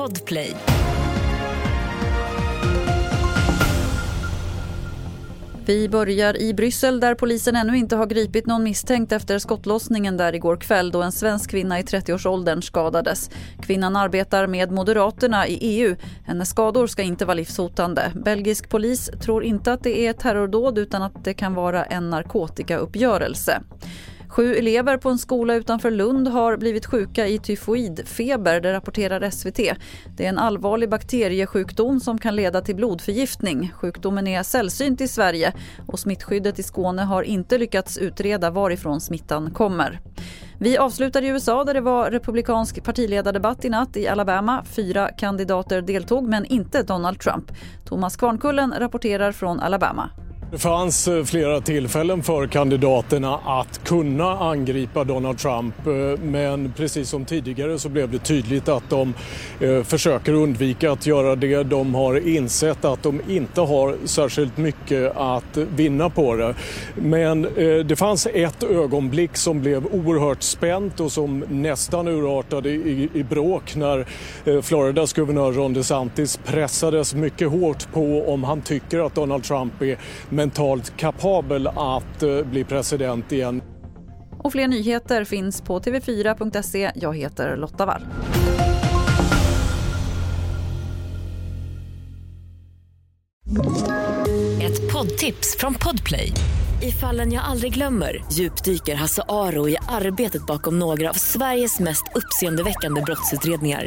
Podplay. Vi börjar i Bryssel där polisen ännu inte har gripit någon misstänkt efter skottlossningen där igår kväll då en svensk kvinna i 30-årsåldern skadades. Kvinnan arbetar med Moderaterna i EU. Hennes skador ska inte vara livshotande. Belgisk polis tror inte att det är terrordåd utan att det kan vara en narkotikauppgörelse. Sju elever på en skola utanför Lund har blivit sjuka i tyfoidfeber, det rapporterar SVT. Det är en allvarlig bakteriesjukdom som kan leda till blodförgiftning. Sjukdomen är sällsynt i Sverige och smittskyddet i Skåne har inte lyckats utreda varifrån smittan kommer. Vi avslutar i USA där det var republikansk partiledardebatt i natt i Alabama. Fyra kandidater deltog men inte Donald Trump. Thomas Kvarnkullen rapporterar från Alabama. Det fanns eh, flera tillfällen för kandidaterna att kunna angripa Donald Trump eh, men precis som tidigare så blev det tydligt att de eh, försöker undvika att göra det. De har insett att de inte har särskilt mycket att vinna på det. Men det fanns ett ögonblick som blev oerhört spänt och som nästan urartade i, i bråk när Floridas guvernör Ron DeSantis pressades mycket hårt på om han tycker att Donald Trump är mentalt kapabel att eh, bli president igen. Och fler nyheter finns på tv4.se. Jag heter Lotta Wall. Ett poddtips från Podplay. I fallen jag aldrig glömmer djupdyker Hasse Aro i arbetet bakom några av Sveriges mest uppseendeväckande brottsutredningar